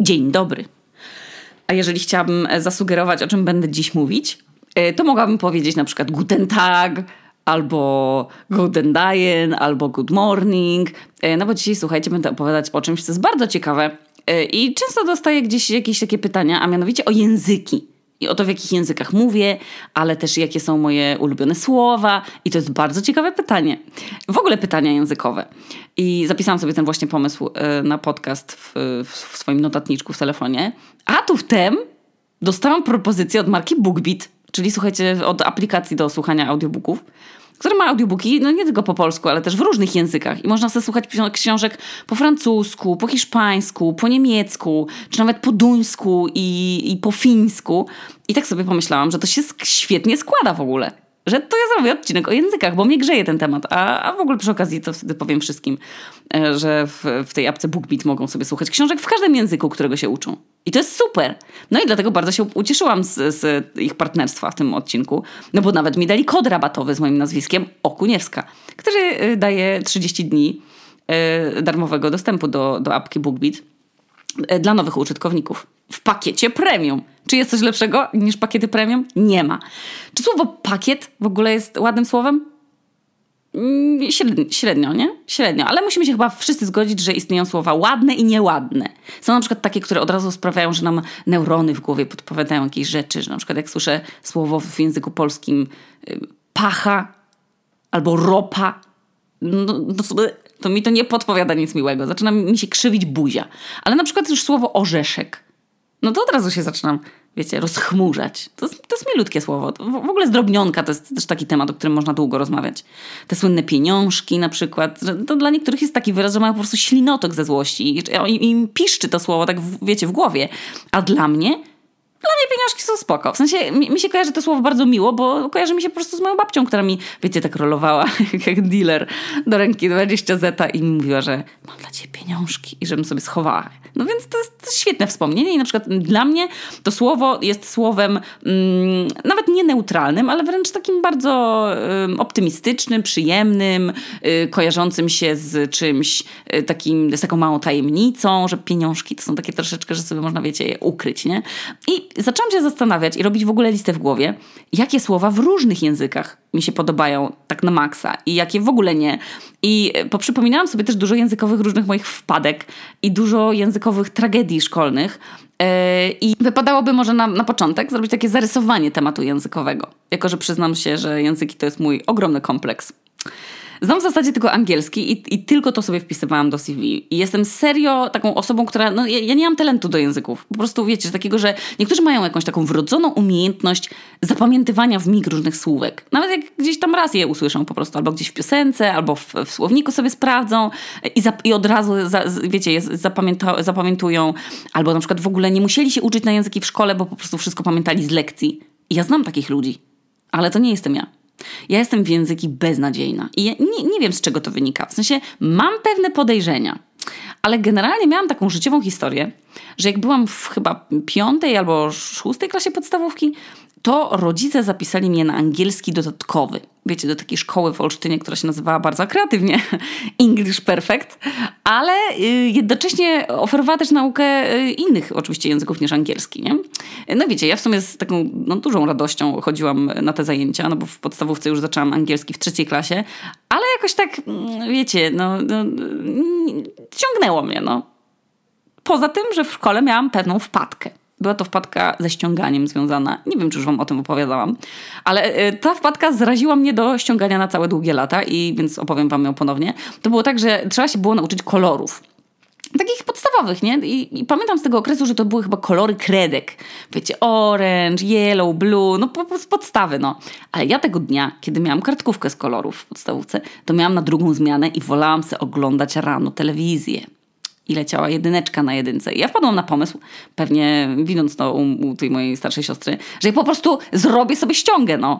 Dzień dobry. A jeżeli chciałabym e, zasugerować, o czym będę dziś mówić, e, to mogłabym powiedzieć na przykład Guten Tag, albo Guten Dayen, albo Good Morning. E, no bo dzisiaj, słuchajcie, będę opowiadać o czymś, co jest bardzo ciekawe. I często dostaję gdzieś jakieś takie pytania, a mianowicie o języki i o to, w jakich językach mówię, ale też jakie są moje ulubione słowa. I to jest bardzo ciekawe pytanie. W ogóle pytania językowe. I zapisałam sobie ten właśnie pomysł e, na podcast w, w swoim notatniczku w telefonie. A tu wtem dostałam propozycję od marki BookBeat, czyli słuchajcie, od aplikacji do słuchania audiobooków który ma audiobooki, no nie tylko po polsku, ale też w różnych językach. I można sobie słuchać książek po francusku, po hiszpańsku, po niemiecku, czy nawet po duńsku i, i po fińsku. I tak sobie pomyślałam, że to się świetnie składa w ogóle że to ja zrobię odcinek o językach, bo mnie grzeje ten temat. A, a w ogóle przy okazji to wtedy powiem wszystkim, e, że w, w tej apce BookBeat mogą sobie słuchać książek w każdym języku, którego się uczą. I to jest super. No i dlatego bardzo się ucieszyłam z, z ich partnerstwa w tym odcinku, no bo nawet mi dali kod rabatowy z moim nazwiskiem Okuniewska, który e, daje 30 dni e, darmowego dostępu do, do apki BookBeat dla nowych użytkowników w pakiecie premium. Czy jest coś lepszego niż pakiety premium? Nie ma. Czy słowo pakiet w ogóle jest ładnym słowem? Mm, średnio, nie? Średnio, ale musimy się chyba wszyscy zgodzić, że istnieją słowa ładne i nieładne. Są na przykład takie, które od razu sprawiają, że nam neurony w głowie podpowiadają jakieś rzeczy, że na przykład jak słyszę słowo w języku polskim y, pacha albo ropa, no, to, to mi to nie podpowiada nic miłego. Zaczyna mi się krzywić buzia. Ale na przykład już słowo orzeszek no to od razu się zaczynam, wiecie, rozchmurzać. To, to jest milutkie słowo. W, w ogóle zdrobnionka to jest też taki temat, o którym można długo rozmawiać. Te słynne pieniążki na przykład, to dla niektórych jest taki wyraz, że mają po prostu ślinotok ze złości i im piszczy to słowo tak, w, wiecie, w głowie. A dla mnie dla mnie pieniążki są spoko. W sensie mi, mi, się kojarzy to słowo bardzo miło, bo kojarzy mi się po prostu z moją babcią, która mi, wiecie, tak rolowała jak dealer do ręki 20 zeta i mi mówiła, że mam dla ciebie pieniążki i żebym sobie schowała. No więc to jest, świetne wspomnienie i na przykład dla mnie to słowo jest słowem mm, nawet nie neutralnym, ale wręcz takim bardzo y, optymistycznym, przyjemnym, y, kojarzącym się z czymś y, takim, z taką małą tajemnicą, że pieniążki to są takie troszeczkę, że sobie można, wiecie, je ukryć, nie? I zaczęłam się zastanawiać i robić w ogóle listę w głowie, jakie słowa w różnych językach mi się podobają tak na maksa i jakie w ogóle nie. I poprzypominałam sobie też dużo językowych różnych moich wpadek i dużo językowych tragedii szkolnych. E, I wypadałoby może na, na początek zrobić takie zarysowanie tematu językowego. Jako, że przyznam się, że języki to jest mój ogromny kompleks. Znam w zasadzie tylko angielski i, i tylko to sobie wpisywałam do CV. I jestem serio taką osobą, która. No, ja, ja, nie mam talentu do języków. Po prostu wiecie, takiego, że niektórzy mają jakąś taką wrodzoną umiejętność zapamiętywania w mig różnych słówek. Nawet jak gdzieś tam raz je usłyszą po prostu, albo gdzieś w piosence, albo w, w słowniku sobie sprawdzą i, i od razu, za, wiecie, je zapamiętują, albo na przykład w ogóle nie musieli się uczyć na języki w szkole, bo po prostu wszystko pamiętali z lekcji. I ja znam takich ludzi, ale to nie jestem ja. Ja jestem w języki beznadziejna i ja nie, nie wiem z czego to wynika. W sensie mam pewne podejrzenia, ale generalnie miałam taką życiową historię, że jak byłam w chyba piątej albo szóstej klasie podstawówki, to rodzice zapisali mnie na angielski dodatkowy. Wiecie, do takiej szkoły w Olsztynie, która się nazywała bardzo kreatywnie English Perfect, ale y, jednocześnie oferowała też naukę y, innych oczywiście języków niż angielski, nie? No wiecie, ja w sumie z taką no, dużą radością chodziłam na te zajęcia, no bo w podstawówce już zaczęłam angielski w trzeciej klasie, ale jakoś tak, mm, wiecie, no, no ciągnęło mnie, no. Poza tym, że w szkole miałam pewną wpadkę. Była to wpadka ze ściąganiem związana. Nie wiem, czy już wam o tym opowiadałam, ale e, ta wpadka zraziła mnie do ściągania na całe długie lata i więc opowiem wam ją ponownie. To było tak, że trzeba się było nauczyć kolorów takich podstawowych, nie? I, I, pamiętam z tego okresu, że to były chyba kolory kredek. Wiecie, orange, yellow, blue, no po, po, podstawy, no. Ale ja tego dnia, kiedy miałam kartkówkę z kolorów w podstawówce, to miałam na drugą zmianę i wolałam sobie oglądać rano telewizję i leciała jedyneczka na jedynce. I ja wpadłam na pomysł, pewnie widząc to u, u tej mojej starszej siostry, że ja po prostu zrobię sobie ściągę, no.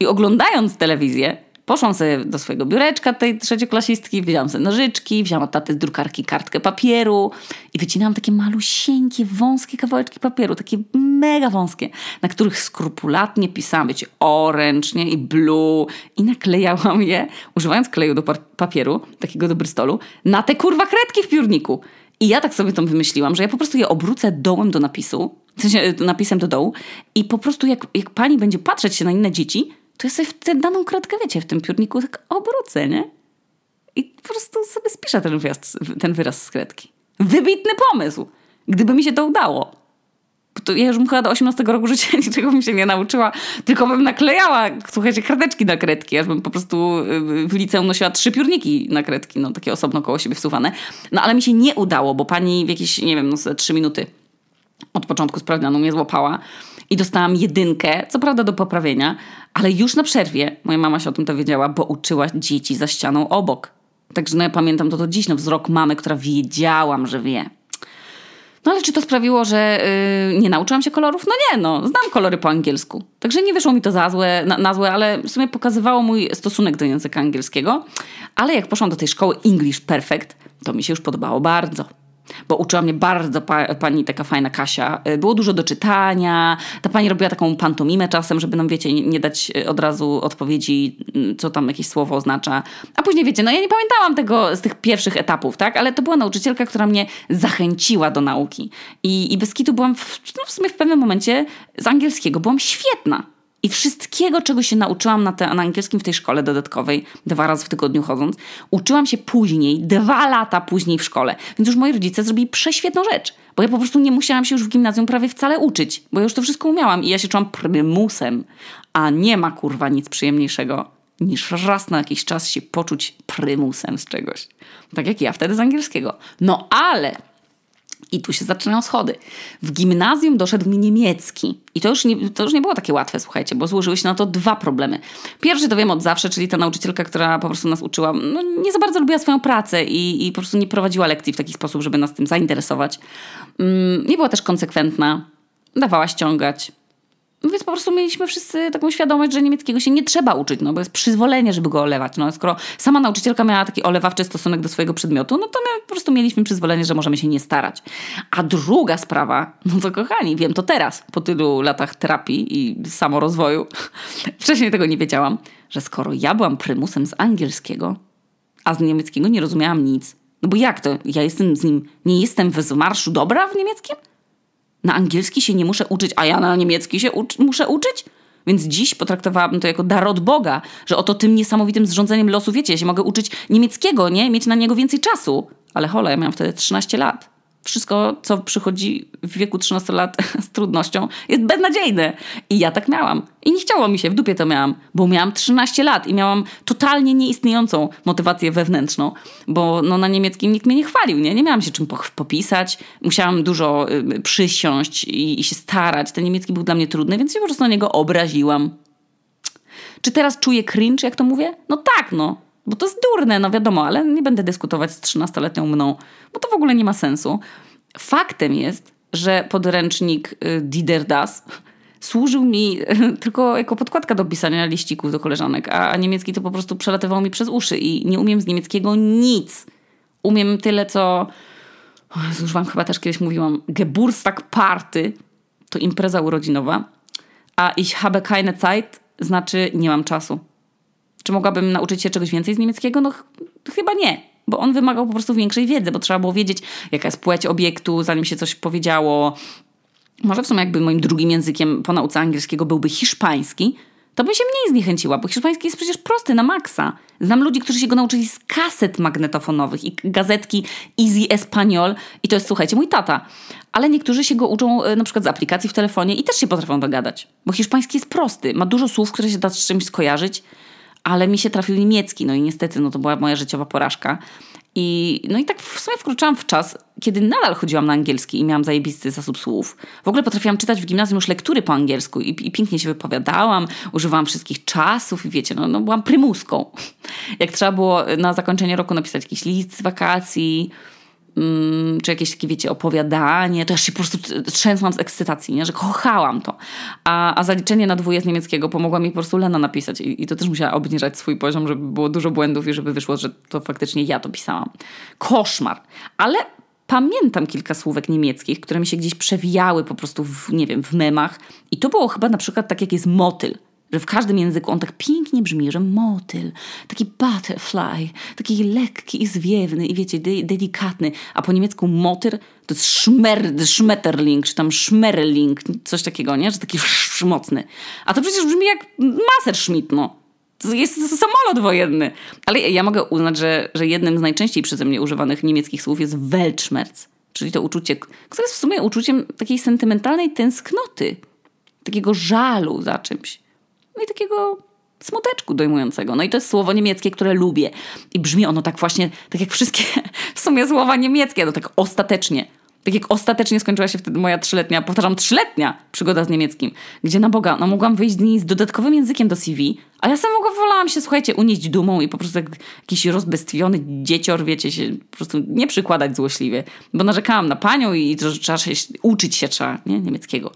I oglądając telewizję, Poszłam sobie do swojego biureczka tej trzecioklasistki, wzięłam sobie nożyczki, wzięłam od taty z drukarki kartkę papieru i wycinałam takie malusieńkie, wąskie kawałeczki papieru, takie mega wąskie, na których skrupulatnie pisałam, wiecie, orange nie? i blue i naklejałam je, używając kleju do papieru, takiego do Bristolu, na te kurwa kredki w piórniku. I ja tak sobie to wymyśliłam, że ja po prostu je obrócę dołem do napisu, w sensie napisem do dołu i po prostu jak, jak pani będzie patrzeć się na inne dzieci, to ja sobie w tę daną kredkę, wiecie, w tym piórniku tak obrócę, nie? I po prostu sobie spiszę ten wyraz, ten wyraz z kredki. Wybitny pomysł! Gdyby mi się to udało. To ja już bym chyba do 18 roku życia niczego bym się nie nauczyła, tylko bym naklejała, słuchajcie, kredeczki na kredki, aż bym po prostu y, w liceum nosiła trzy piórniki na kredki, no takie osobno koło siebie wsuwane. No ale mi się nie udało, bo pani w jakieś, nie wiem, no trzy minuty od początku sprawdzianu mnie złapała i dostałam jedynkę, co prawda do poprawienia, ale już na przerwie, moja mama się o tym dowiedziała, bo uczyła dzieci za ścianą obok. Także no ja pamiętam to do dziś, no wzrok mamy, która wiedziałam, że wie. No ale czy to sprawiło, że yy, nie nauczyłam się kolorów? No nie, no, znam kolory po angielsku. Także nie wyszło mi to za złe, na, na złe, ale w sumie pokazywało mój stosunek do języka angielskiego. Ale jak poszłam do tej szkoły English Perfect, to mi się już podobało bardzo bo uczyła mnie bardzo pa, pani taka fajna Kasia. Y, było dużo do czytania. Ta pani robiła taką pantomimę czasem, żeby nam, wiecie, nie, dać y, od razu odpowiedzi, mm, co tam jakieś słowo oznacza. A później, wiecie, no ja nie pamiętałam tego z tych pierwszych etapów, tak? Ale to była nauczycielka, która mnie zachęciła do nauki. I, i bez kitu byłam w, no w sumie w pewnym momencie z angielskiego byłam świetna. I wszystkiego, czego się nauczyłam na, te, na angielskim w tej szkole dodatkowej, dwa razy w tygodniu chodząc, uczyłam się później, dwa lata później w szkole. Więc już moi rodzice zrobili prześwietną rzecz, bo ja po prostu nie musiałam się już w gimnazjum prawie wcale uczyć, bo ja już to wszystko umiałam i ja się czułam prymusem. A nie ma kurwa nic przyjemniejszego niż raz na jakiś czas się poczuć prymusem z czegoś. Tak jak ja wtedy z angielskiego. No ale i tu się zaczynają schody. W gimnazjum doszedł mi niemiecki. I to już, nie, to już nie było takie łatwe, słuchajcie, bo złożyły się na to dwa problemy. Pierwszy to wiem od zawsze, czyli ta nauczycielka, która po prostu nas uczyła, no, nie za bardzo lubiła swoją pracę i, i po prostu nie prowadziła lekcji w taki sposób, żeby nas tym zainteresować. Mm, nie była też konsekwentna, dawała ściągać. No więc po prostu mieliśmy wszyscy taką świadomość, że niemieckiego się nie trzeba uczyć, no bo jest przyzwolenie, żeby go olewać. No, skoro sama nauczycielka miała taki olewawczy stosunek do swojego przedmiotu, no to my po prostu mieliśmy przyzwolenie, że możemy się nie starać. A druga sprawa, no to kochani, wiem to teraz, po tylu latach terapii i samorozwoju, wcześniej tego nie wiedziałam, że skoro ja byłam prymusem z angielskiego, a z niemieckiego nie rozumiałam nic, no bo jak to? Ja jestem z nim, nie jestem w marszu dobra w niemieckim? Na angielski się nie muszę uczyć, a ja na niemiecki się ucz muszę uczyć? Więc dziś potraktowałabym to jako dar od Boga, że oto tym niesamowitym zrządzeniem losu, wiecie, ja się mogę uczyć niemieckiego, nie? Mieć na niego więcej czasu. Ale hola, ja miałam wtedy 13 lat wszystko, co przychodzi w wieku 13 lat z trudnością, jest beznadziejne. I ja tak miałam. I nie chciało mi się, w dupie to miałam, bo miałam 13 lat i miałam totalnie nieistniejącą motywację wewnętrzną, bo no, na niemieckim nikt mnie nie chwalił, nie? Nie miałam się czym popisać, musiałam dużo y, przysiąść i, i się starać. Ten niemiecki był dla mnie trudny, więc się po prostu na niego obraziłam. Czy teraz czuję cringe, jak to mówię? No tak, no. Bo to jest durne, no wiadomo, ale nie będę dyskutować z 13-letnią mną, bo to w ogóle nie ma sensu. Faktem jest, że podręcznik y, Dider Das służył mi tylko jako podkładka do pisania liścików do koleżanek, a niemiecki to po prostu przelatywał mi przez uszy i nie umiem z niemieckiego nic. Umiem tyle, co... Już wam chyba też kiedyś mówiłam. Geburtstag Party to impreza urodzinowa, a ich habe keine Zeit znaczy nie mam czasu. Czy mogłabym nauczyć się czegoś więcej z niemieckiego? No ch chyba nie, bo on wymagał po prostu większej wiedzy, bo trzeba było wiedzieć, jaka jest płeć obiektu, zanim się coś powiedziało. Może w sumie jakby moim drugim językiem po nauce angielskiego byłby hiszpański, to bym się mniej zniechęciła, bo hiszpański jest przecież prosty na maksa. Znam ludzi, którzy się go nauczyli z kaset magnetofonowych i gazetki Easy Espanol i to jest, słuchajcie, mój tata. Ale niektórzy się go uczą e, na przykład z aplikacji w telefonie i też się potrafią dogadać, bo hiszpański jest prosty, ma dużo słów, które się da z czymś skojarzyć ale mi się trafił niemiecki, no i niestety no to była moja życiowa porażka. I, no i tak w sumie wkroczyłam w czas, kiedy nadal chodziłam na angielski i miałam zajebisty zasób słów. W ogóle potrafiłam czytać w gimnazjum już lektury po angielsku i, i pięknie się wypowiadałam, używałam wszystkich czasów i wiecie, no, no byłam prymuską. Jak trzeba było na zakończenie roku napisać jakiś list z wakacji, czy jakieś takie, wiecie, opowiadanie, to ja się po prostu trzęsłam z ekscytacji, nie? że kochałam to. A, a zaliczenie na dwóje z niemieckiego pomogła mi po prostu Lena napisać I, i to też musiała obniżać swój poziom, żeby było dużo błędów i żeby wyszło, że to faktycznie ja to pisałam. Koszmar. Ale pamiętam kilka słówek niemieckich, które mi się gdzieś przewijały po prostu w, nie wiem, w memach i to było chyba na przykład tak jak jest motyl że w każdym języku on tak pięknie brzmi, że motyl, taki butterfly, taki lekki i zwiewny i wiecie, de delikatny, a po niemiecku motyl to jest szmer, szmetterling, czy tam szmerling, coś takiego, nie? Że taki mocny. A to przecież brzmi jak Messerschmitt, no. Jest samolot wojenny. Ale ja mogę uznać, że, że jednym z najczęściej przeze mnie używanych niemieckich słów jest Weltschmerz, czyli to uczucie, które jest w sumie uczuciem takiej sentymentalnej tęsknoty, takiego żalu za czymś. No i takiego smuteczku dojmującego. No i to jest słowo niemieckie, które lubię. I brzmi ono tak właśnie, tak jak wszystkie w sumie słowa niemieckie, no tak ostatecznie. Tak jak ostatecznie skończyła się wtedy moja trzyletnia, powtarzam, trzyletnia przygoda z niemieckim, gdzie na Boga, no mogłam wyjść z z dodatkowym językiem do CV, a ja sama wolałam się, słuchajcie, unieść dumą i po prostu jak jakiś rozbestwiony dziecior, wiecie, się po prostu nie przykładać złośliwie, bo narzekałam na panią i że trzeba się, uczyć się trzeba, nie, niemieckiego.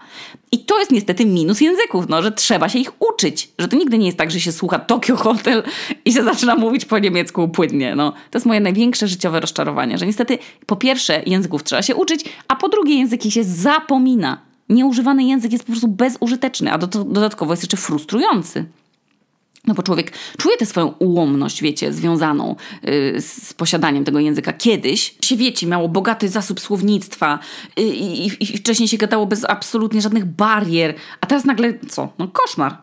I to jest niestety minus języków, no, że trzeba się ich uczyć, że to nigdy nie jest tak, że się słucha Tokio Hotel i się zaczyna mówić po niemiecku płynnie, no. To jest moje największe życiowe rozczarowanie, że niestety po pierwsze języków trzeba się uczyć, a po drugie języki się zapomina. Nieużywany język jest po prostu bezużyteczny, a do, dodatkowo jest jeszcze frustrujący. No bo człowiek czuje tę swoją ułomność, wiecie, związaną y, z posiadaniem tego języka. Kiedyś się, wiecie, miało bogaty zasób słownictwa y, i, i, wcześniej się gadało bez absolutnie żadnych barier, a teraz nagle co? No koszmar.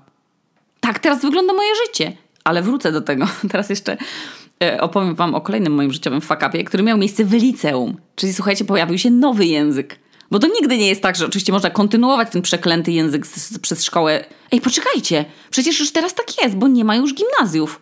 Tak teraz wygląda moje życie. Ale wrócę do tego. Teraz jeszcze y, opowiem wam o kolejnym moim życiowym fakapie, który miał miejsce w liceum. Czyli słuchajcie, pojawił się nowy język. Bo to nigdy nie jest tak, że oczywiście można kontynuować ten przeklęty język z, z, przez szkołę. Ej, poczekajcie, przecież już teraz tak jest, bo nie ma już gimnazjów.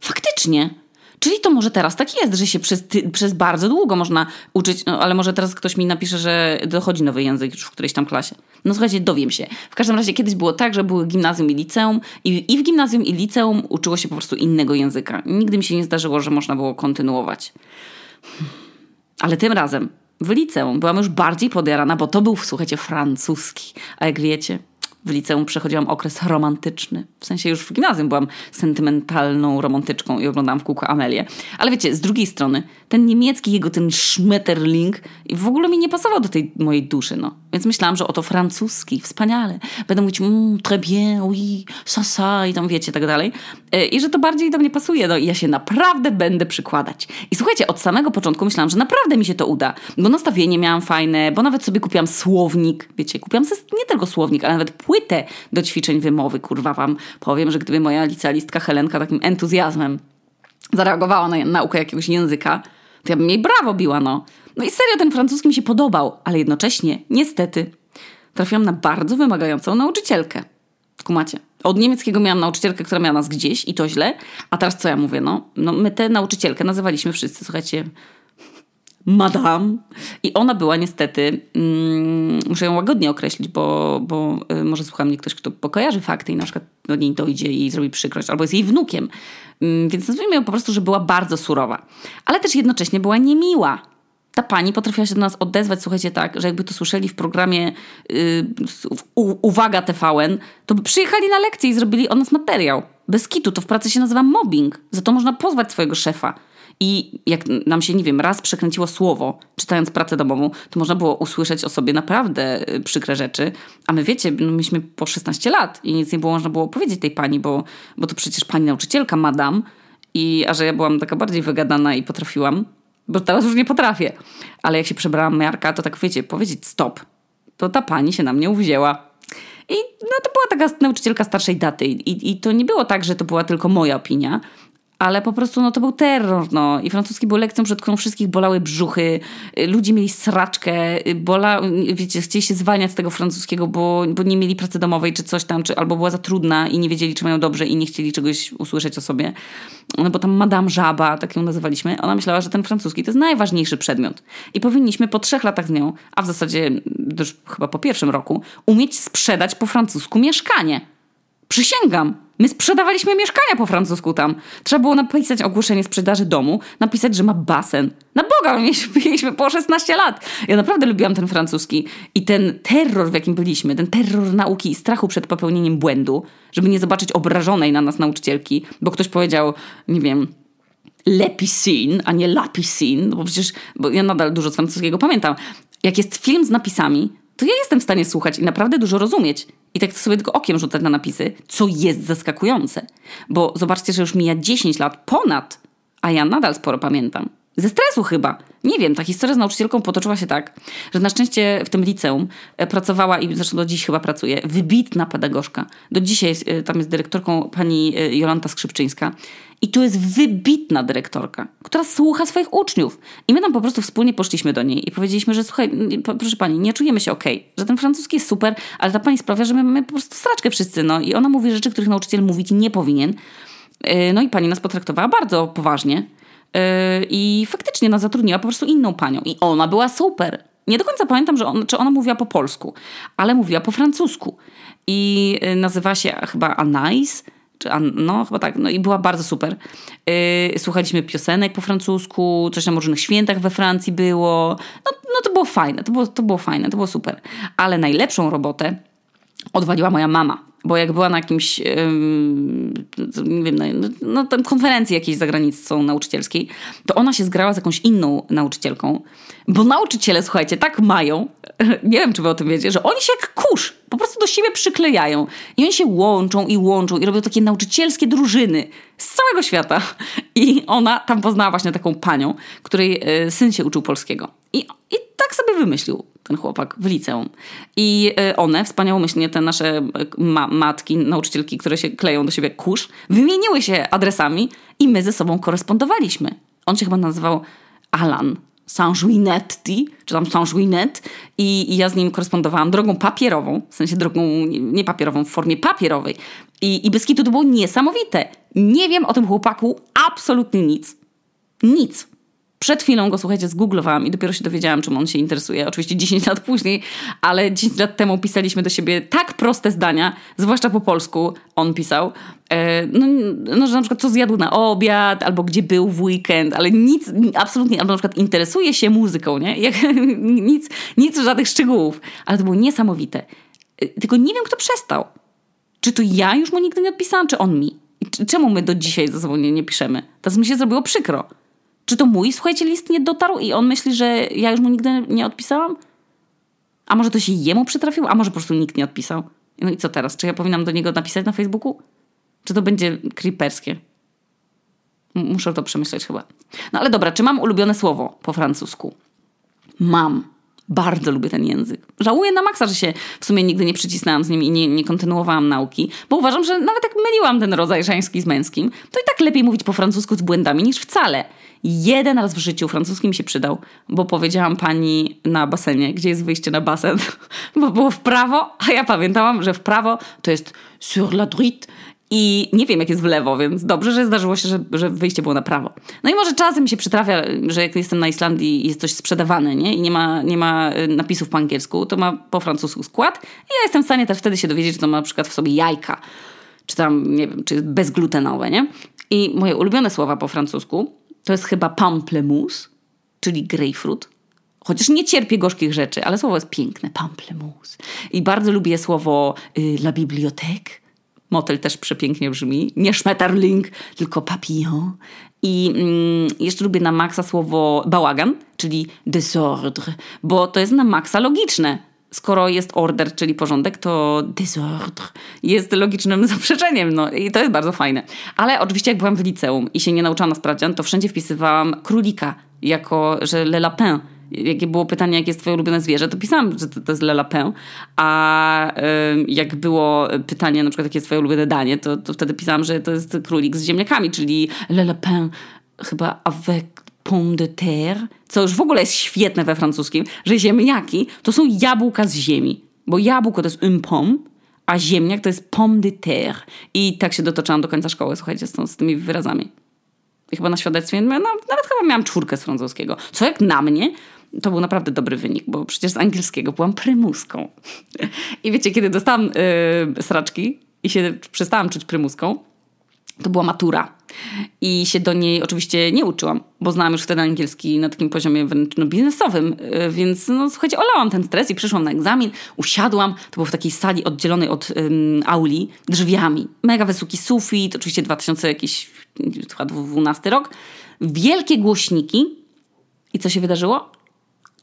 Faktycznie. Czyli to może teraz tak jest, że się przez, ty, przez bardzo długo można uczyć, no, ale może teraz ktoś mi napisze, że dochodzi nowy język już w którejś tam klasie. No słuchajcie, dowiem się. W każdym razie kiedyś było tak, że były gimnazjum i liceum i, i w gimnazjum i liceum uczyło się po prostu innego języka. Nigdy mi się nie zdarzyło, że można było kontynuować. Ale tym razem w liceum byłam już bardziej podjarana, bo to był, słuchajcie, francuski. A jak wiecie, w liceum przechodziłam okres romantyczny. W sensie już w gimnazjum byłam sentymentalną romantyczką i oglądałam w kółko Amelię. Ale wiecie, z drugiej strony, ten niemiecki, jego ten Schmetterling w ogóle mi nie pasował do tej mojej duszy, no. Więc myślałam, że oto francuski, wspaniale. Będę mówić, mm, très bien, oui, ça, ça i tam wiecie, tak dalej. E, I że to bardziej do mnie pasuje, no i ja się naprawdę będę przykładać. I słuchajcie, od samego początku myślałam, że naprawdę mi się to uda, bo nastawienie miałam fajne, bo nawet sobie kupiłam słownik, wiecie, kupiłam nie tylko słownik, ale nawet płytę do ćwiczeń wymowy, kurwa wam powiem, że gdyby moja licealistka Helenka takim entuzjazmem zareagowała na naukę jakiegoś języka, to ja bym jej brawo biła, no. No i serio, ten francuski mi się podobał, ale jednocześnie, niestety, trafiłam na bardzo wymagającą nauczycielkę. Kumacie. Od niemieckiego miałam nauczycielkę, która miała nas gdzieś i to źle. A teraz co ja mówię? No, no my tę nauczycielkę nazywaliśmy wszyscy, słuchajcie, madame. I ona była niestety, mm, muszę ją łagodnie określić, bo, bo y, może słucha mnie ktoś, kto pokojarzy fakty i na przykład do niej dojdzie i zrobi przykrość, albo jest jej wnukiem. Mm, więc nazwijmy ją po prostu, że była bardzo surowa. Ale też jednocześnie była niemiła. Ta pani potrafiła się do nas odezwać, słuchajcie, tak, że jakby to słyszeli w programie y, Uwaga TVN, to by przyjechali na lekcję i zrobili o nas materiał. Bez kitu, to w pracy się nazywa mobbing. Za to można pozwać swojego szefa. I jak nam się, nie wiem, raz przekręciło słowo, czytając pracę domową, to można było usłyszeć o sobie naprawdę y, przykre rzeczy. A my wiecie, no myśmy po 16 lat i nic nie było można było powiedzieć tej pani, bo, bo to przecież pani nauczycielka, madam. I, a że ja byłam taka bardziej wygadana i potrafiłam, bo teraz już nie potrafię. Ale jak się przebrałam miarka, to tak wiecie, powiedzieć stop, to ta pani się na mnie uwzięła. I no, to była taka nauczycielka starszej daty. I, I to nie było tak, że to była tylko moja opinia, ale po prostu no, to był terror. No. I francuski był lekcją, przed którą wszystkich bolały brzuchy, ludzie mieli sraczkę, bola, wiecie, chcieli się zwalniać z tego francuskiego, bo, bo nie mieli pracy domowej czy coś tam, czy, albo była za trudna i nie wiedzieli, czy mają dobrze i nie chcieli czegoś usłyszeć o sobie. No bo tam Madame Żaba, tak ją nazywaliśmy, ona myślała, że ten francuski to jest najważniejszy przedmiot. I powinniśmy po trzech latach z nią, a w zasadzie już chyba po pierwszym roku, umieć sprzedać po francusku mieszkanie. Przysięgam. My sprzedawaliśmy mieszkania po francusku tam. Trzeba było napisać ogłoszenie sprzedaży domu, napisać, że ma basen. Na Boga, mieliśmy po 16 lat. Ja naprawdę lubiłam ten francuski. I ten terror, w jakim byliśmy, ten terror nauki i strachu przed popełnieniem błędu, żeby nie zobaczyć obrażonej na nas nauczycielki, bo ktoś powiedział, nie wiem, lepisin, a nie lapisin, bo przecież, bo ja nadal dużo z francuskiego pamiętam. Jak jest film z napisami, to ja jestem w stanie słuchać i naprawdę dużo rozumieć. I tak sobie tylko okiem rzucać na napisy, co jest zaskakujące. Bo zobaczcie, że już mija 10 lat ponad, a ja nadal sporo pamiętam. Ze stresu chyba. Nie wiem, ta historia z nauczycielką potoczyła się tak, że na szczęście w tym liceum e, pracowała i zresztą do dziś chyba pracuje, wybitna pedagogzka. Do dzisiaj jest, e, tam jest dyrektorką pani e, Jolanta Skrzypczyńska. I tu jest wybitna dyrektorka, która słucha swoich uczniów. I my tam po prostu wspólnie poszliśmy do niej i powiedzieliśmy, że słuchaj, proszę pani, nie czujemy się okej, okay, że ten francuski jest super, ale ta pani sprawia, że my mamy po prostu straczkę wszyscy. No i ona mówi rzeczy, których nauczyciel mówić nie powinien. No i pani nas potraktowała bardzo poważnie. I faktycznie ona zatrudniła po prostu inną panią. I ona była super. Nie do końca pamiętam, że on, czy ona mówiła po polsku, ale mówiła po francusku. I y, nazywa się chyba Anais, no chyba tak, no i była bardzo super. Yy, słuchaliśmy piosenek po francusku, coś na różnych świętach we Francji było. No, no to było fajne, to było, to było fajne, to było super. Ale najlepszą robotę odwaliła moja mama bo jak była na jakimś, nie wiem, no, no tam konferencji jakiejś za granicą nauczycielskiej, to ona się zgrała z jakąś inną nauczycielką, bo nauczyciele, słuchajcie, tak mają, nie wiem, czy wy o tym wiecie, że oni się jak kurz po prostu do siebie przyklejają i oni się łączą i łączą i robią takie nauczycielskie drużyny z całego świata. I ona tam poznała właśnie taką panią, której e, syn się uczył polskiego. I, i tak sobie wymyślił ten chłopak w liceum. I e, one, wspaniałomyślnie, te nasze e, ma matki, nauczycielki, które się kleją do siebie kurz, wymieniły się adresami i my ze sobą korespondowaliśmy. On się chyba nazywał Alan Saint-Juinetti, czy tam Saint-Juinet i, i ja z nim korespondowałam drogą papierową, w sensie drogą nie papierową, w formie papierowej. I, i Beskidu to było niesamowite. Nie wiem o tym chłopaku absolutnie nic. Nic. Przed chwilą go, słuchajcie, zgooglowałam i dopiero się dowiedziałam, czym on się interesuje. Oczywiście 10 lat później, ale 10 lat temu pisaliśmy do siebie tak proste zdania, zwłaszcza po polsku on pisał, e, no, no, że na przykład co zjadł na obiad, albo gdzie był w weekend, ale nic, absolutnie, albo na przykład interesuje się muzyką, nie? Jak, nic, nic, żadnych szczegółów. Ale to było niesamowite. E, tylko nie wiem, kto przestał. Czy to ja już mu nigdy nie odpisałam, czy on mi? Czemu my do dzisiaj ze sobą nie, nie piszemy? Teraz mi się zrobiło przykro. Czy to mój, słuchajcie, list nie dotarł i on myśli, że ja już mu nigdy nie odpisałam? A może to się jemu przytrafiło? A może po prostu nikt nie odpisał? No i co teraz? Czy ja powinnam do niego napisać na Facebooku? Czy to będzie creeperskie? Muszę to przemyśleć chyba. No ale dobra, czy mam ulubione słowo po francusku? Mam. Bardzo lubię ten język. Żałuję na maksa, że się w sumie nigdy nie przycisnęłam z nim i nie, nie kontynuowałam nauki, bo uważam, że nawet jak myliłam ten rodzaj żeński z męskim, to i tak lepiej mówić po francusku z błędami niż wcale. Jeden raz w życiu francuski mi się przydał, bo powiedziałam pani na basenie, gdzie jest wyjście na basen, bo było w prawo, a ja pamiętałam, że w prawo to jest sur la droite i nie wiem, jak jest w lewo, więc dobrze, że zdarzyło się, że, że wyjście było na prawo. No i może czasem mi się przytrafia, że jak jestem na Islandii jest coś sprzedawane, nie? I nie ma, nie ma y, napisów po angielsku, to ma po francusku skład. I ja jestem w stanie też wtedy się dowiedzieć, że to ma na przykład w sobie jajka, czy tam, nie wiem, czy bezglutenowe, nie? I moje ulubione słowa po francusku to jest chyba pamplemousse, czyli grapefruit. Chociaż nie cierpię gorzkich rzeczy, ale słowo jest piękne, pamplemousse. I bardzo lubię słowo y, la bibliothèque, Motel też przepięknie brzmi. Nie Schmetterling, tylko papillon. I mm, jeszcze lubię na maksa słowo bałagan, czyli désordre, bo to jest na maksa logiczne. Skoro jest order, czyli porządek, to désordre jest logicznym zaprzeczeniem. No i to jest bardzo fajne. Ale oczywiście jak byłam w liceum i się nie nauczałam na sprawdzian, to wszędzie wpisywałam królika jako, że le lapin jakie było pytanie, jakie jest twoje ulubione zwierzę, to pisałam, że to, to jest Le Lapin, a y, jak było pytanie na przykład, jakie jest twoje ulubione danie, to, to wtedy pisałam, że to jest królik z ziemniakami, czyli Le Lapin chyba avec pomme de terre, co już w ogóle jest świetne we francuskim, że ziemniaki to są jabłka z ziemi, bo jabłko to jest un pomme, a ziemniak to jest pomme de terre. I tak się dotoczyłam do końca szkoły, słuchajcie, z, z tymi wyrazami. I chyba na świadectwie, no, nawet chyba miałam czwórkę z francuskiego. Co jak na mnie, to był naprawdę dobry wynik, bo przecież z angielskiego byłam prymuską. I wiecie, kiedy dostałam yy, sraczki i się przestałam czuć prymuską, to była matura. I się do niej oczywiście nie uczyłam, bo znałam już wtedy angielski na takim poziomie wręcz no, biznesowym, yy, więc no słuchajcie, olałam ten stres i przyszłam na egzamin, usiadłam, to było w takiej sali oddzielonej od auli drzwiami. Mega wysoki sufit, oczywiście 2000 jakiś, chyba 12 rok, wielkie głośniki i co się wydarzyło?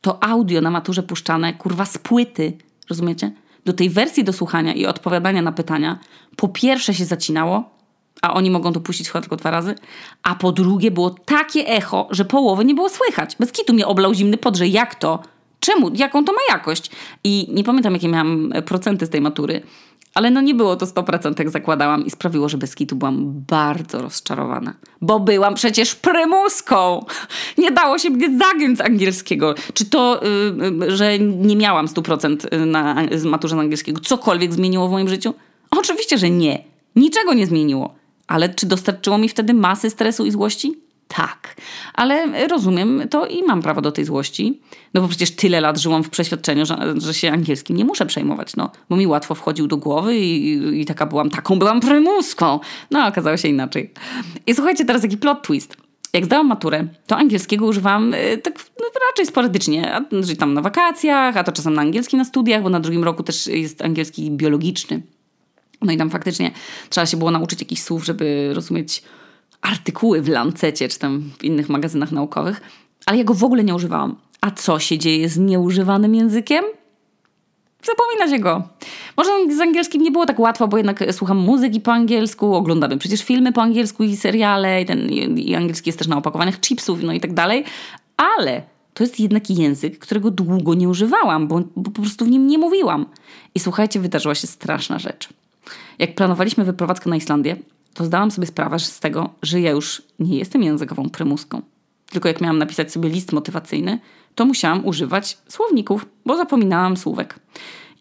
To audio na maturze puszczane, kurwa, z płyty, rozumiecie? Do tej wersji do słuchania i odpowiadania na pytania po pierwsze się zacinało, a oni mogą to puścić chyba tylko dwa razy, a po drugie było takie echo, że połowy nie było słychać. Bez kitu mnie oblał zimny podrze. Jak to? Czemu? Jaką to ma jakość? I nie pamiętam, jakie miałam procenty z tej matury, ale no nie było to 100% jak zakładałam i sprawiło, że bez kitu byłam bardzo rozczarowana. Bo byłam przecież prymuską! Nie dało się mnie zagiąć z angielskiego. Czy to, yy, że nie miałam 100% na maturze z angielskiego cokolwiek zmieniło w moim życiu? Oczywiście, że nie. Niczego nie zmieniło. Ale czy dostarczyło mi wtedy masy stresu i złości? Tak, ale rozumiem to i mam prawo do tej złości, no bo przecież tyle lat żyłam w przeświadczeniu, że, że się angielskim nie muszę przejmować, no, bo mi łatwo wchodził do głowy i, i taka byłam, taką byłam prymuską. No, okazało się inaczej. I słuchajcie, teraz jaki plot twist. Jak zdałam maturę, to angielskiego używam y, tak no, raczej sporadycznie, a, czyli tam na wakacjach, a to czasem na angielskim na studiach, bo na drugim roku też jest angielski biologiczny. No i tam faktycznie trzeba się było nauczyć jakichś słów, żeby rozumieć artykuły w Lancecie czy tam w innych magazynach naukowych, ale ja go w ogóle nie używałam. A co się dzieje z nieużywanym językiem? Zapomina się go. Może z angielskim nie było tak łatwo, bo jednak słucham muzyki po angielsku, oglądamy przecież filmy po angielsku i seriale, i, ten, i angielski jest też na opakowaniach chipsów, no i tak dalej, ale to jest jednak język, którego długo nie używałam, bo, bo po prostu w nim nie mówiłam. I słuchajcie, wydarzyła się straszna rzecz. Jak planowaliśmy wyprowadzkę na Islandię, to zdałam sobie sprawę z tego, że ja już nie jestem językową prymuską. Tylko jak miałam napisać sobie list motywacyjny, to musiałam używać słowników, bo zapominałam słówek.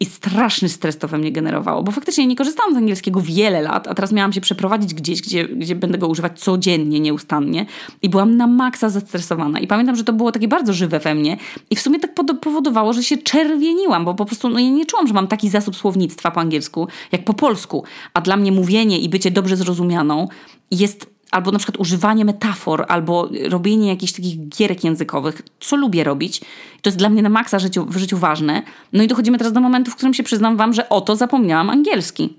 I straszny stres to we mnie generowało, bo faktycznie nie korzystałam z angielskiego wiele lat, a teraz miałam się przeprowadzić gdzieś, gdzie, gdzie będę go używać codziennie, nieustannie. I byłam na maksa zestresowana. I pamiętam, że to było takie bardzo żywe we mnie. I w sumie tak powodowało, że się czerwieniłam, bo po prostu no, ja nie czułam, że mam taki zasób słownictwa po angielsku, jak po polsku, a dla mnie mówienie i bycie dobrze zrozumianą jest albo na przykład używanie metafor, albo robienie jakichś takich gierek językowych, co lubię robić. To jest dla mnie na maksa życiu, w życiu ważne. No i dochodzimy teraz do momentu, w którym się przyznam wam, że oto zapomniałam angielski.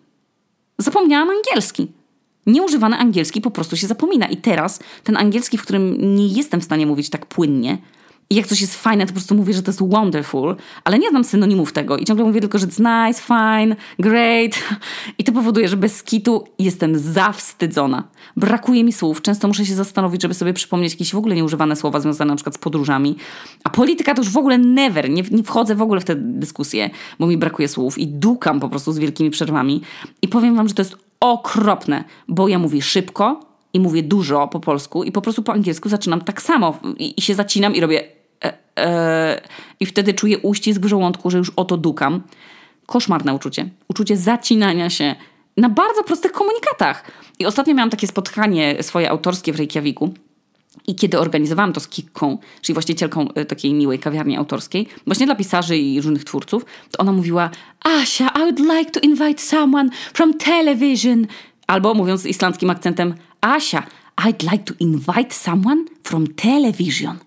Zapomniałam angielski. Nieużywany angielski po prostu się zapomina. I teraz ten angielski, w którym nie jestem w stanie mówić tak płynnie, i jak coś jest fajne, to po prostu mówię, że to jest wonderful, ale nie znam synonimów tego i ciągle mówię tylko, że it's nice, fine, great. I to powoduje, że bez kitu jestem zawstydzona. Brakuje mi słów. Często muszę się zastanowić, żeby sobie przypomnieć jakieś w ogóle nieużywane słowa związane na przykład z podróżami. A polityka to już w ogóle never. Nie, nie wchodzę w ogóle w te dyskusje, bo mi brakuje słów i dukam po prostu z wielkimi przerwami. I powiem wam, że to jest okropne, bo ja mówię szybko, i mówię dużo po polsku i po prostu po angielsku zaczynam tak samo i, i się zacinam i robię i wtedy czuję uścisk w żołądku, że już oto dukam. Koszmarne uczucie. Uczucie zacinania się na bardzo prostych komunikatach. I ostatnio miałam takie spotkanie swoje autorskie w Reykjaviku. I kiedy organizowałam to z Kikką, czyli właścicielką e, takiej miłej kawiarni autorskiej, właśnie dla pisarzy i różnych twórców, to ona mówiła: Asia, I would like to invite someone from television. Albo mówiąc z islandzkim akcentem: Asia, I'd like to invite someone from television.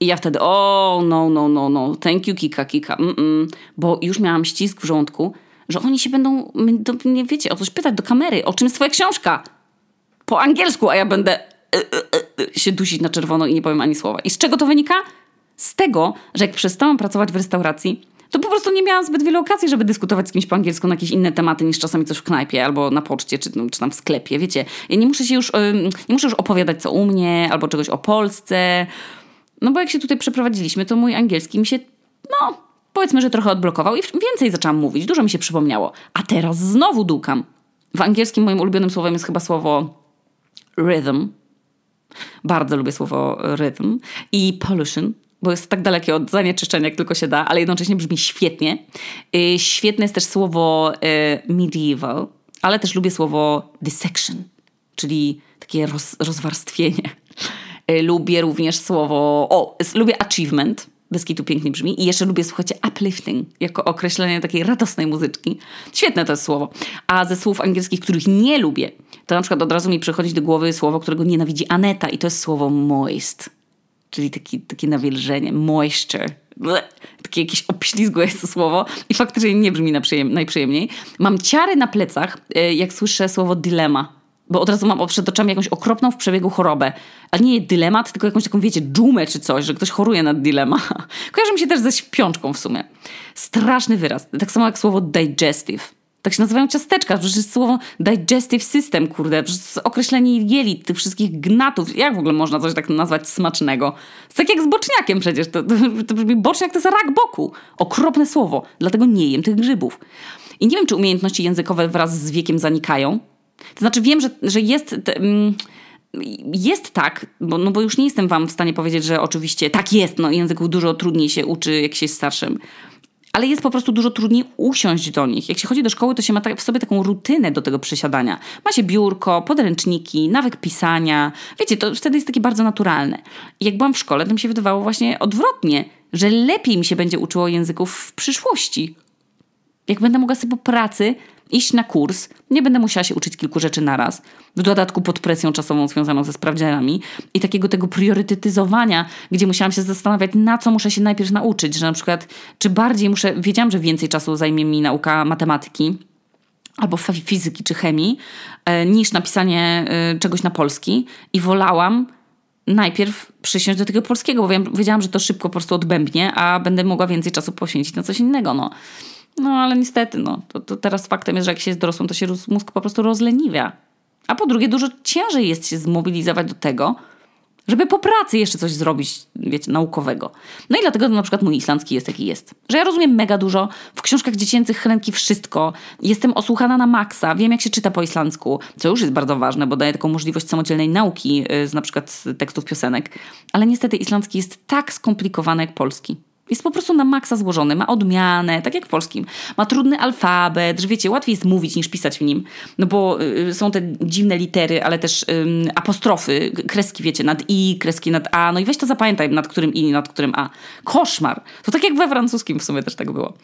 I ja wtedy, o, no, no, no, no, thank you, Kika, Kika, mm -mm. bo już miałam ścisk w żołądku, że oni się będą, nie wiecie, o coś pytać do kamery, o czym jest twoja książka? Po angielsku, a ja będę y, y, y, się dusić na czerwono i nie powiem ani słowa. I z czego to wynika? Z tego, że jak przestałam pracować w restauracji, to po prostu nie miałam zbyt wiele okazji, żeby dyskutować z kimś po angielsku na jakieś inne tematy niż czasami coś w knajpie albo na poczcie, czy, czy tam w sklepie, wiecie. Ja nie muszę się już, nie muszę już opowiadać co u mnie albo czegoś o Polsce, no bo jak się tutaj przeprowadziliśmy, to mój angielski mi się, no powiedzmy, że trochę odblokował i więcej zaczęłam mówić, dużo mi się przypomniało. A teraz znowu dukam. W angielskim moim ulubionym słowem jest chyba słowo rhythm. Bardzo lubię słowo rhythm. I pollution, bo jest tak dalekie od zanieczyszczenia, jak tylko się da, ale jednocześnie brzmi świetnie. Y, świetne jest też słowo y, medieval, ale też lubię słowo dissection, czyli takie roz, rozwarstwienie. Y, lubię również słowo, o, lubię achievement, bez kitu pięknie brzmi. I jeszcze lubię, słuchajcie, uplifting, jako określenie takiej radosnej muzyczki. Świetne to jest słowo. A ze słów angielskich, których nie lubię, to na przykład od razu mi przychodzi do głowy słowo, którego nienawidzi Aneta i to jest słowo moist czyli taki, takie nawilżenie, moisture. Bleh, takie jakieś obślizgłe jest to słowo i faktycznie nie brzmi najprzyjemniej. Mam ciary na plecach, e, jak słyszę słowo dilema. Bo od razu mam przed oczami jakąś okropną w przebiegu chorobę. Ale nie dylemat, tylko jakąś taką, wiecie, dżumę czy coś, że ktoś choruje na dilema. Kojarzy mi się też ze śpiączką w sumie. Straszny wyraz. Tak samo jak słowo digestive. Tak się nazywają ciasteczka, przecież jest słowo digestive system, kurde, przecież określenie jelit, tych wszystkich gnatów. Jak w ogóle można coś tak nazwać smacznego? Jest tak jak z boczniakiem przecież, to, to, to brzmi boczniak to jest rak boku. Okropne słowo, dlatego nie jem tych grzybów. I nie wiem, czy umiejętności językowe wraz z wiekiem zanikają. To znaczy wiem, że, że jest... Mm, jest tak, bo, no bo już nie jestem wam w stanie powiedzieć, że oczywiście tak jest, no języków dużo trudniej się uczy, jak się jest starszym ale jest po prostu dużo trudniej usiąść do nich. Jak się chodzi do szkoły, to się ma w sobie taką rutynę do tego przysiadania. Ma się biurko, podręczniki, nawyk pisania. Wiecie, to wtedy jest takie bardzo naturalne. I jak byłam w szkole, to mi się wydawało właśnie odwrotnie, że lepiej mi się będzie uczyło języków w przyszłości. Jak będę mogła sobie po pracy iść na kurs, nie będę musiała się uczyć kilku rzeczy naraz, w dodatku pod presją czasową związaną ze sprawdzianami i takiego tego priorytetyzowania, gdzie musiałam się zastanawiać, na co muszę się najpierw nauczyć, że na przykład, czy bardziej muszę, wiedziałam, że więcej czasu zajmie mi nauka matematyki, albo fizyki czy chemii, e, niż napisanie e, czegoś na polski i wolałam najpierw przysiąść do tego polskiego, bo wiedziałam, że to szybko po prostu odbębnie, a będę mogła więcej czasu poświęcić na coś innego, no. No ale niestety, no, to, to teraz faktem jest, że jak się jest dorosłym, to się mózg po prostu rozleniwia. A po drugie, dużo ciężej jest się zmobilizować do tego, żeby po pracy jeszcze coś zrobić, wiecie, naukowego. No i dlatego na przykład mój islandzki jest jaki jest. Że ja rozumiem mega dużo, w książkach dziecięcych Helenki wszystko, jestem osłuchana na maksa, wiem jak się czyta po islandzku, co już jest bardzo ważne, bo daje taką możliwość samodzielnej nauki y, z na przykład tekstów piosenek. Ale niestety islandzki jest tak skomplikowany jak polski. Jest po prostu na maksa złożony, ma odmianę, tak jak w polskim. Ma trudny alfabet, że wiecie, łatwiej jest mówić niż pisać w nim, no bo y, są te dziwne litery, ale też y, apostrofy, kreski, wiecie, nad i, kreski nad a, no i weź to zapamiętaj, nad którym i, nad którym a. Koszmar. To tak jak we francuskim w sumie też tak było.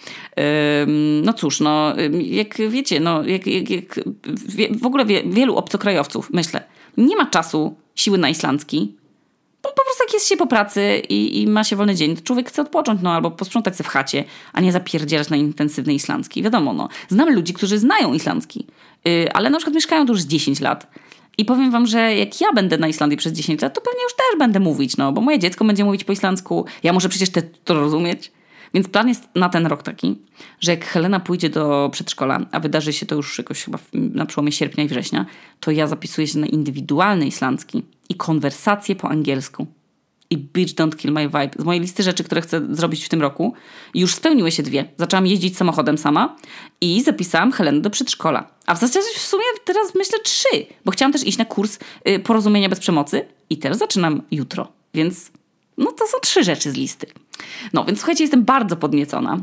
no cóż, no jak wiecie, no jak, jak, jak w ogóle wie, wielu obcokrajowców, myślę, nie ma czasu, siły na islandzki, po, po prostu jak jest się po pracy i, i, ma się wolny dzień, to człowiek chce odpocząć, no albo posprzątać się w chacie, a nie zapierdzielać na intensywny islandzki. Wiadomo, no. Znam ludzi, którzy znają islandzki, yy, ale na przykład mieszkają tu już z 10 lat. I powiem wam, że jak ja będę na Islandii przez 10 lat, to pewnie już też będę mówić, no, bo moje dziecko będzie mówić po islandzku, ja muszę przecież te, to rozumieć. Więc plan jest na ten rok taki, że jak Helena pójdzie do przedszkola, a wydarzy się to już jakoś chyba na przełomie sierpnia i września, to ja zapisuję się na indywidualny islandzki i konwersację po angielsku. I Beach Don't Kill My Vibe. Z mojej listy rzeczy, które chcę zrobić w tym roku, już spełniły się dwie. Zaczęłam jeździć samochodem sama i zapisałam Helenę do przedszkola. A w zasadzie w sumie teraz myślę trzy, bo chciałam też iść na kurs y, porozumienia bez przemocy i teraz zaczynam jutro. Więc no to są trzy rzeczy z listy. No więc słuchajcie, jestem bardzo podniecona.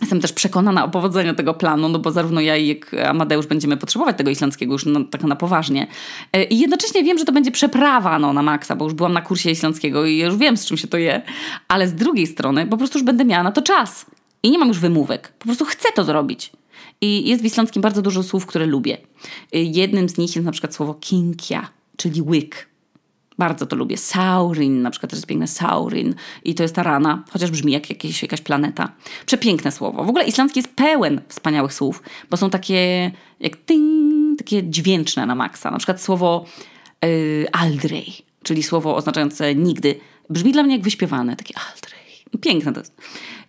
Jestem też przekonana o powodzeniu tego planu, no bo zarówno ja, jak Amadeusz będziemy potrzebować tego islandzkiego już no, tak na poważnie. E, I jednocześnie wiem, że to będzie przeprawa no, na maksa, bo już byłam na kursie islandzkiego i już wiem, z czym się to je. Ale z drugiej strony po prostu już będę miała na to czas. I nie mam już wymówek. Po prostu chcę to zrobić. I jest w islandzkim bardzo dużo słów, które lubię. E, jednym z nich jest na przykład słowo kinkia, czyli łyk. Bardzo to lubię. Saurin, na przykład też jest piękne Saurin i to jest ta rana, chociaż brzmi jak jakieś, jakaś planeta. Przepiękne słowo. W ogóle islandzki jest pełen wspaniałych słów, bo są takie jak ting, takie dźwięczne na maksa. Na przykład słowo yy, aldrej, czyli słowo oznaczające nigdy. Brzmi dla mnie jak wyśpiewane, takie aldrej. Piękne to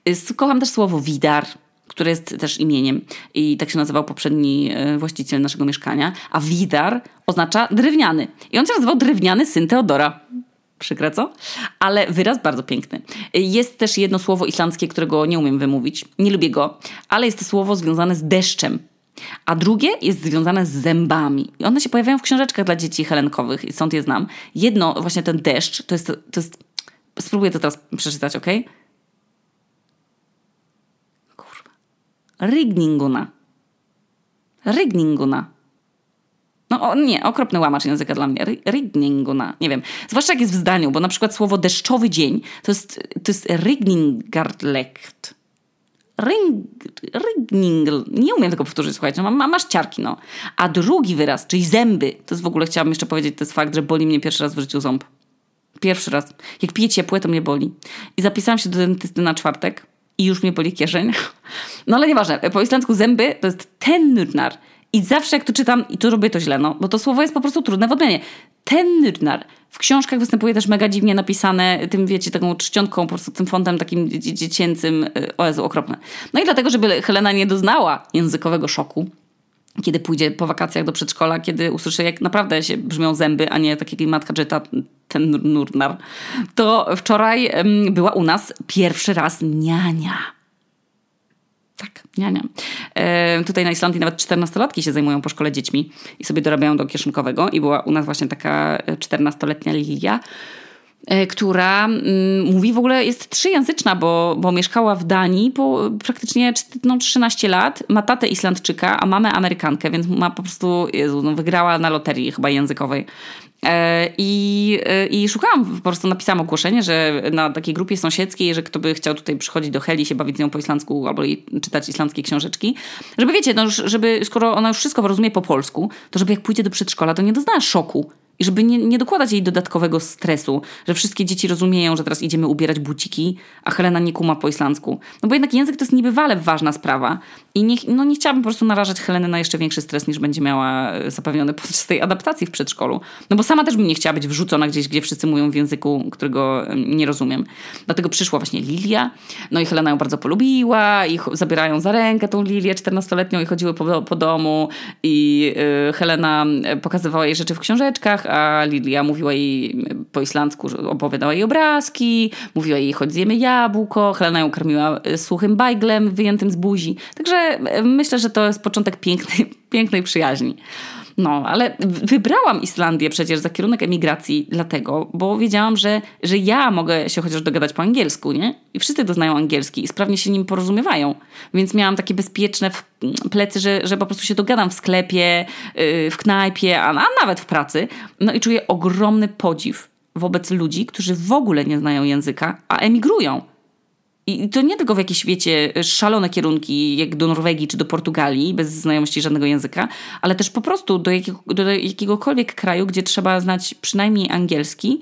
jest. Kocham też słowo widar, które jest też imieniem i tak się nazywał poprzedni e, właściciel naszego mieszkania, a Widar oznacza drewniany. I on się nazywał drewniany syn Teodora. Przykre co? Ale wyraz bardzo piękny. Jest też jedno słowo islandzkie, którego nie umiem wymówić. Nie lubię go, ale jest to słowo związane z deszczem. A drugie jest związane z zębami. I one się pojawiają w książeczkach dla dzieci helenkowych i stąd je znam. Jedno, właśnie ten deszcz, to jest, to jest spróbuję to teraz przeczytać, ok? Rigninguna. Rigninguna. No o, nie, okropny łamacz języka dla mnie. Rigninguna. Nie wiem. Zwłaszcza jak jest w zdaniu, bo na przykład słowo deszczowy dzień to jest, to jest Rigningarlekt. Ring, rigning, nie umiem tego powtórzyć, słuchajcie, no, ma, masz ciarki, no. A drugi wyraz, czyli zęby, to jest w ogóle, chciałam jeszcze powiedzieć, to jest fakt, że boli mnie pierwszy raz w życiu ząb. Pierwszy raz. Jak piję ciepłe, to mnie boli. I zapisałam się do dentysty na czwartek i już mnie boli kieszeń. No ale nieważne, po islandzku zęby to jest tennurnar I zawsze jak to czytam, i to robię to źle, no, bo to słowo jest po prostu trudne w odmianie. Tennurnar. W książkach występuje też mega dziwnie napisane tym, wiecie, taką czcionką, po prostu tym fontem takim dziecięcym. Y, o Jezu, okropne. No i dlatego, żeby Helena nie doznała językowego szoku, kiedy pójdzie po wakacjach do przedszkola, kiedy usłyszy, jak naprawdę się brzmią zęby, a nie tak jak matka czyta ten nurnar, to wczoraj była u nas pierwszy raz niania. Tak, niania. E, tutaj na Islandii nawet 14-latki się zajmują po szkole dziećmi i sobie dorabiają do kieszonkowego i była u nas właśnie taka 14-letnia Lilia, E, która mm, mówi w ogóle, jest trzyjęzyczna, bo, bo mieszkała w Danii po praktycznie no, 13 lat. Ma tatę Islandczyka, a mamę Amerykankę, więc ma po prostu, Jezu, no, wygrała na loterii chyba językowej. E, I, e, I szukałam, po prostu napisałam ogłoszenie, że na takiej grupie sąsiedzkiej, że kto by chciał tutaj przychodzić do Heli, się bawić z nią po islandzku albo czytać islandzkie książeczki, żeby wiecie, no, żeby skoro ona już wszystko rozumie po polsku, to żeby jak pójdzie do przedszkola, to nie doznała szoku i żeby nie, nie dokładać jej dodatkowego stresu, że wszystkie dzieci rozumieją, że teraz idziemy ubierać buciki, a Helena nie kuma po islandzku. No bo jednak język to jest niebywale ważna sprawa. I nie, no nie chciałabym po prostu narażać Heleny na jeszcze większy stres, niż będzie miała e, zapewniony podczas tej adaptacji w przedszkolu. No bo sama też bym nie chciała być wrzucona gdzieś, gdzie wszyscy mówią w języku, którego nie rozumiem. Dlatego przyszła właśnie Lilia. No i Helena ją bardzo polubiła i zabierają za rękę tą Lilię 14-letnią i chodziły po, po domu i yy, Helena pokazywała jej rzeczy w książeczkach, a Lilia mówiła jej po islandzku, opowiadała jej obrazki, mówiła jej chodź zjemy jabłko, Helena ją karmiła e, suchym bajglem wyjętym z buzi. Także myślę, że to jest początek pięknej, pięknej przyjaźni. No, ale wybrałam Islandię przecież za kierunek emigracji dlatego, bo wiedziałam, że, że ja mogę się chociaż dogadać po angielsku, nie? I wszyscy doznają angielski i sprawnie się nim porozumiewają. Więc miałam takie bezpieczne plecy, że, że po prostu się dogadam w sklepie, y, w knajpie, a, a nawet w pracy. No i czuję ogromny podziw wobec ludzi, którzy w ogóle nie znają języka, a emigrują. I to nie tylko w jakieś, wiecie, szalone kierunki, jak do Norwegii czy do Portugalii, bez znajomości żadnego języka, ale też po prostu do, jakiego, do jakiegokolwiek kraju, gdzie trzeba znać przynajmniej angielski,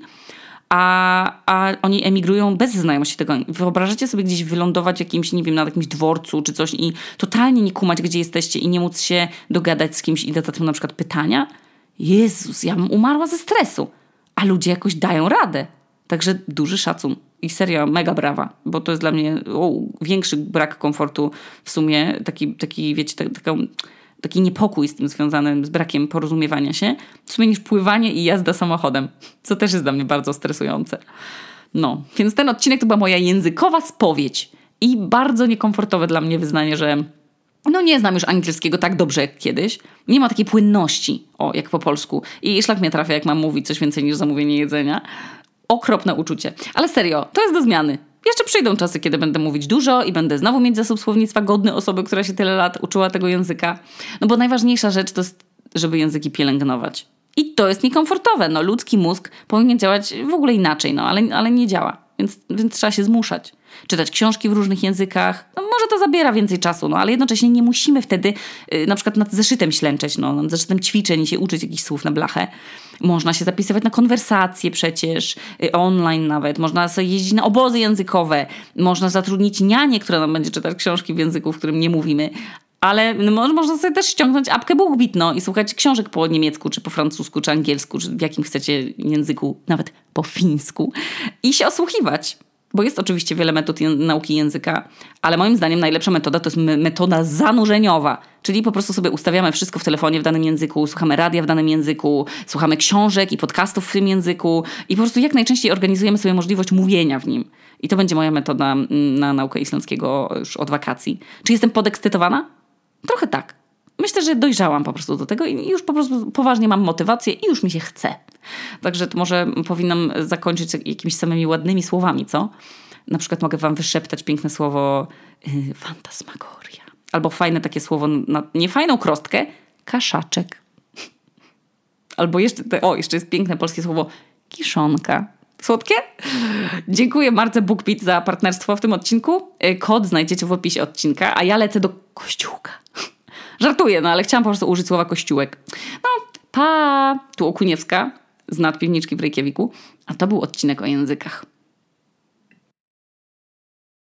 a, a oni emigrują bez znajomości tego. Wyobrażacie sobie gdzieś wylądować jakimś, nie wiem, na jakimś dworcu czy coś i totalnie nie kumać, gdzie jesteście i nie móc się dogadać z kimś i dać mu na przykład pytania? Jezus, ja bym umarła ze stresu. A ludzie jakoś dają radę. Także duży szacun. I seria mega brawa, bo to jest dla mnie o, większy brak komfortu w sumie, taki, taki wiecie, tak, taka, taki niepokój z tym związany, z brakiem porozumiewania się, w sumie niż pływanie i jazda samochodem, co też jest dla mnie bardzo stresujące. No, więc ten odcinek to była moja językowa spowiedź i bardzo niekomfortowe dla mnie wyznanie, że no nie znam już angielskiego tak dobrze jak kiedyś. Nie ma takiej płynności, o, jak po polsku. I szlak mnie trafia, jak mam mówić coś więcej niż zamówienie jedzenia okropne uczucie. Ale serio, to jest do zmiany. Jeszcze przyjdą czasy, kiedy będę mówić dużo i będę znowu mieć zasób słownictwa godny osoby, która się tyle lat uczyła tego języka. No bo najważniejsza rzecz to jest, żeby języki pielęgnować. I to jest niekomfortowe. No, ludzki mózg powinien działać w ogóle inaczej, no, ale, ale nie działa. Więc, więc trzeba się zmuszać. Czytać książki w różnych językach. No, może to zabiera więcej czasu, no, ale jednocześnie nie musimy wtedy yy, na przykład nad zeszytem ślęczeć, no, nad zeszytem ćwiczeń i się uczyć jakichś słów na blachę. Można się zapisywać na konwersacje przecież, yy, online nawet. Można sobie jeździć na obozy językowe. Można zatrudnić nianię, która nam będzie czytać książki w języku, w którym nie mówimy. Ale no, można sobie też ściągnąć apkę BookBeat no, i słuchać książek po niemiecku, czy po francusku, czy angielsku, czy w jakim chcecie języku, nawet po fińsku i się osłuchiwać. Bo jest oczywiście wiele metod nauki języka, ale moim zdaniem najlepsza metoda to jest metoda zanurzeniowa. Czyli po prostu sobie ustawiamy wszystko w telefonie w danym języku, słuchamy radia w danym języku, słuchamy książek i podcastów w tym języku i po prostu jak najczęściej organizujemy sobie możliwość mówienia w nim. I to będzie moja metoda mm, na naukę islandzkiego już od wakacji. Czy jestem podekscytowana? Trochę tak. Myślę, że dojrzałam po prostu do tego i już po prostu poważnie mam motywację i już mi się chce. Także to może powinnam zakończyć jakimiś samymi ładnymi słowami, co? Na przykład mogę wam wyszeptać piękne słowo yy, fantasmagoria. Albo fajne takie słowo, na niefajną krostkę, kaszaczek. Albo jeszcze, o, jeszcze jest piękne polskie słowo kiszonka. Słodkie? Dziękuję Marce BookBeat za partnerstwo w tym odcinku. Y, kod znajdziecie w opisie odcinka, a ja lecę do kościółka. Żartuję, no ale chciałam po prostu użyć słowa kościółek. No, pa! Tu Okuniewska z nadpiwniczki w Reykjaviku, a to był odcinek o językach.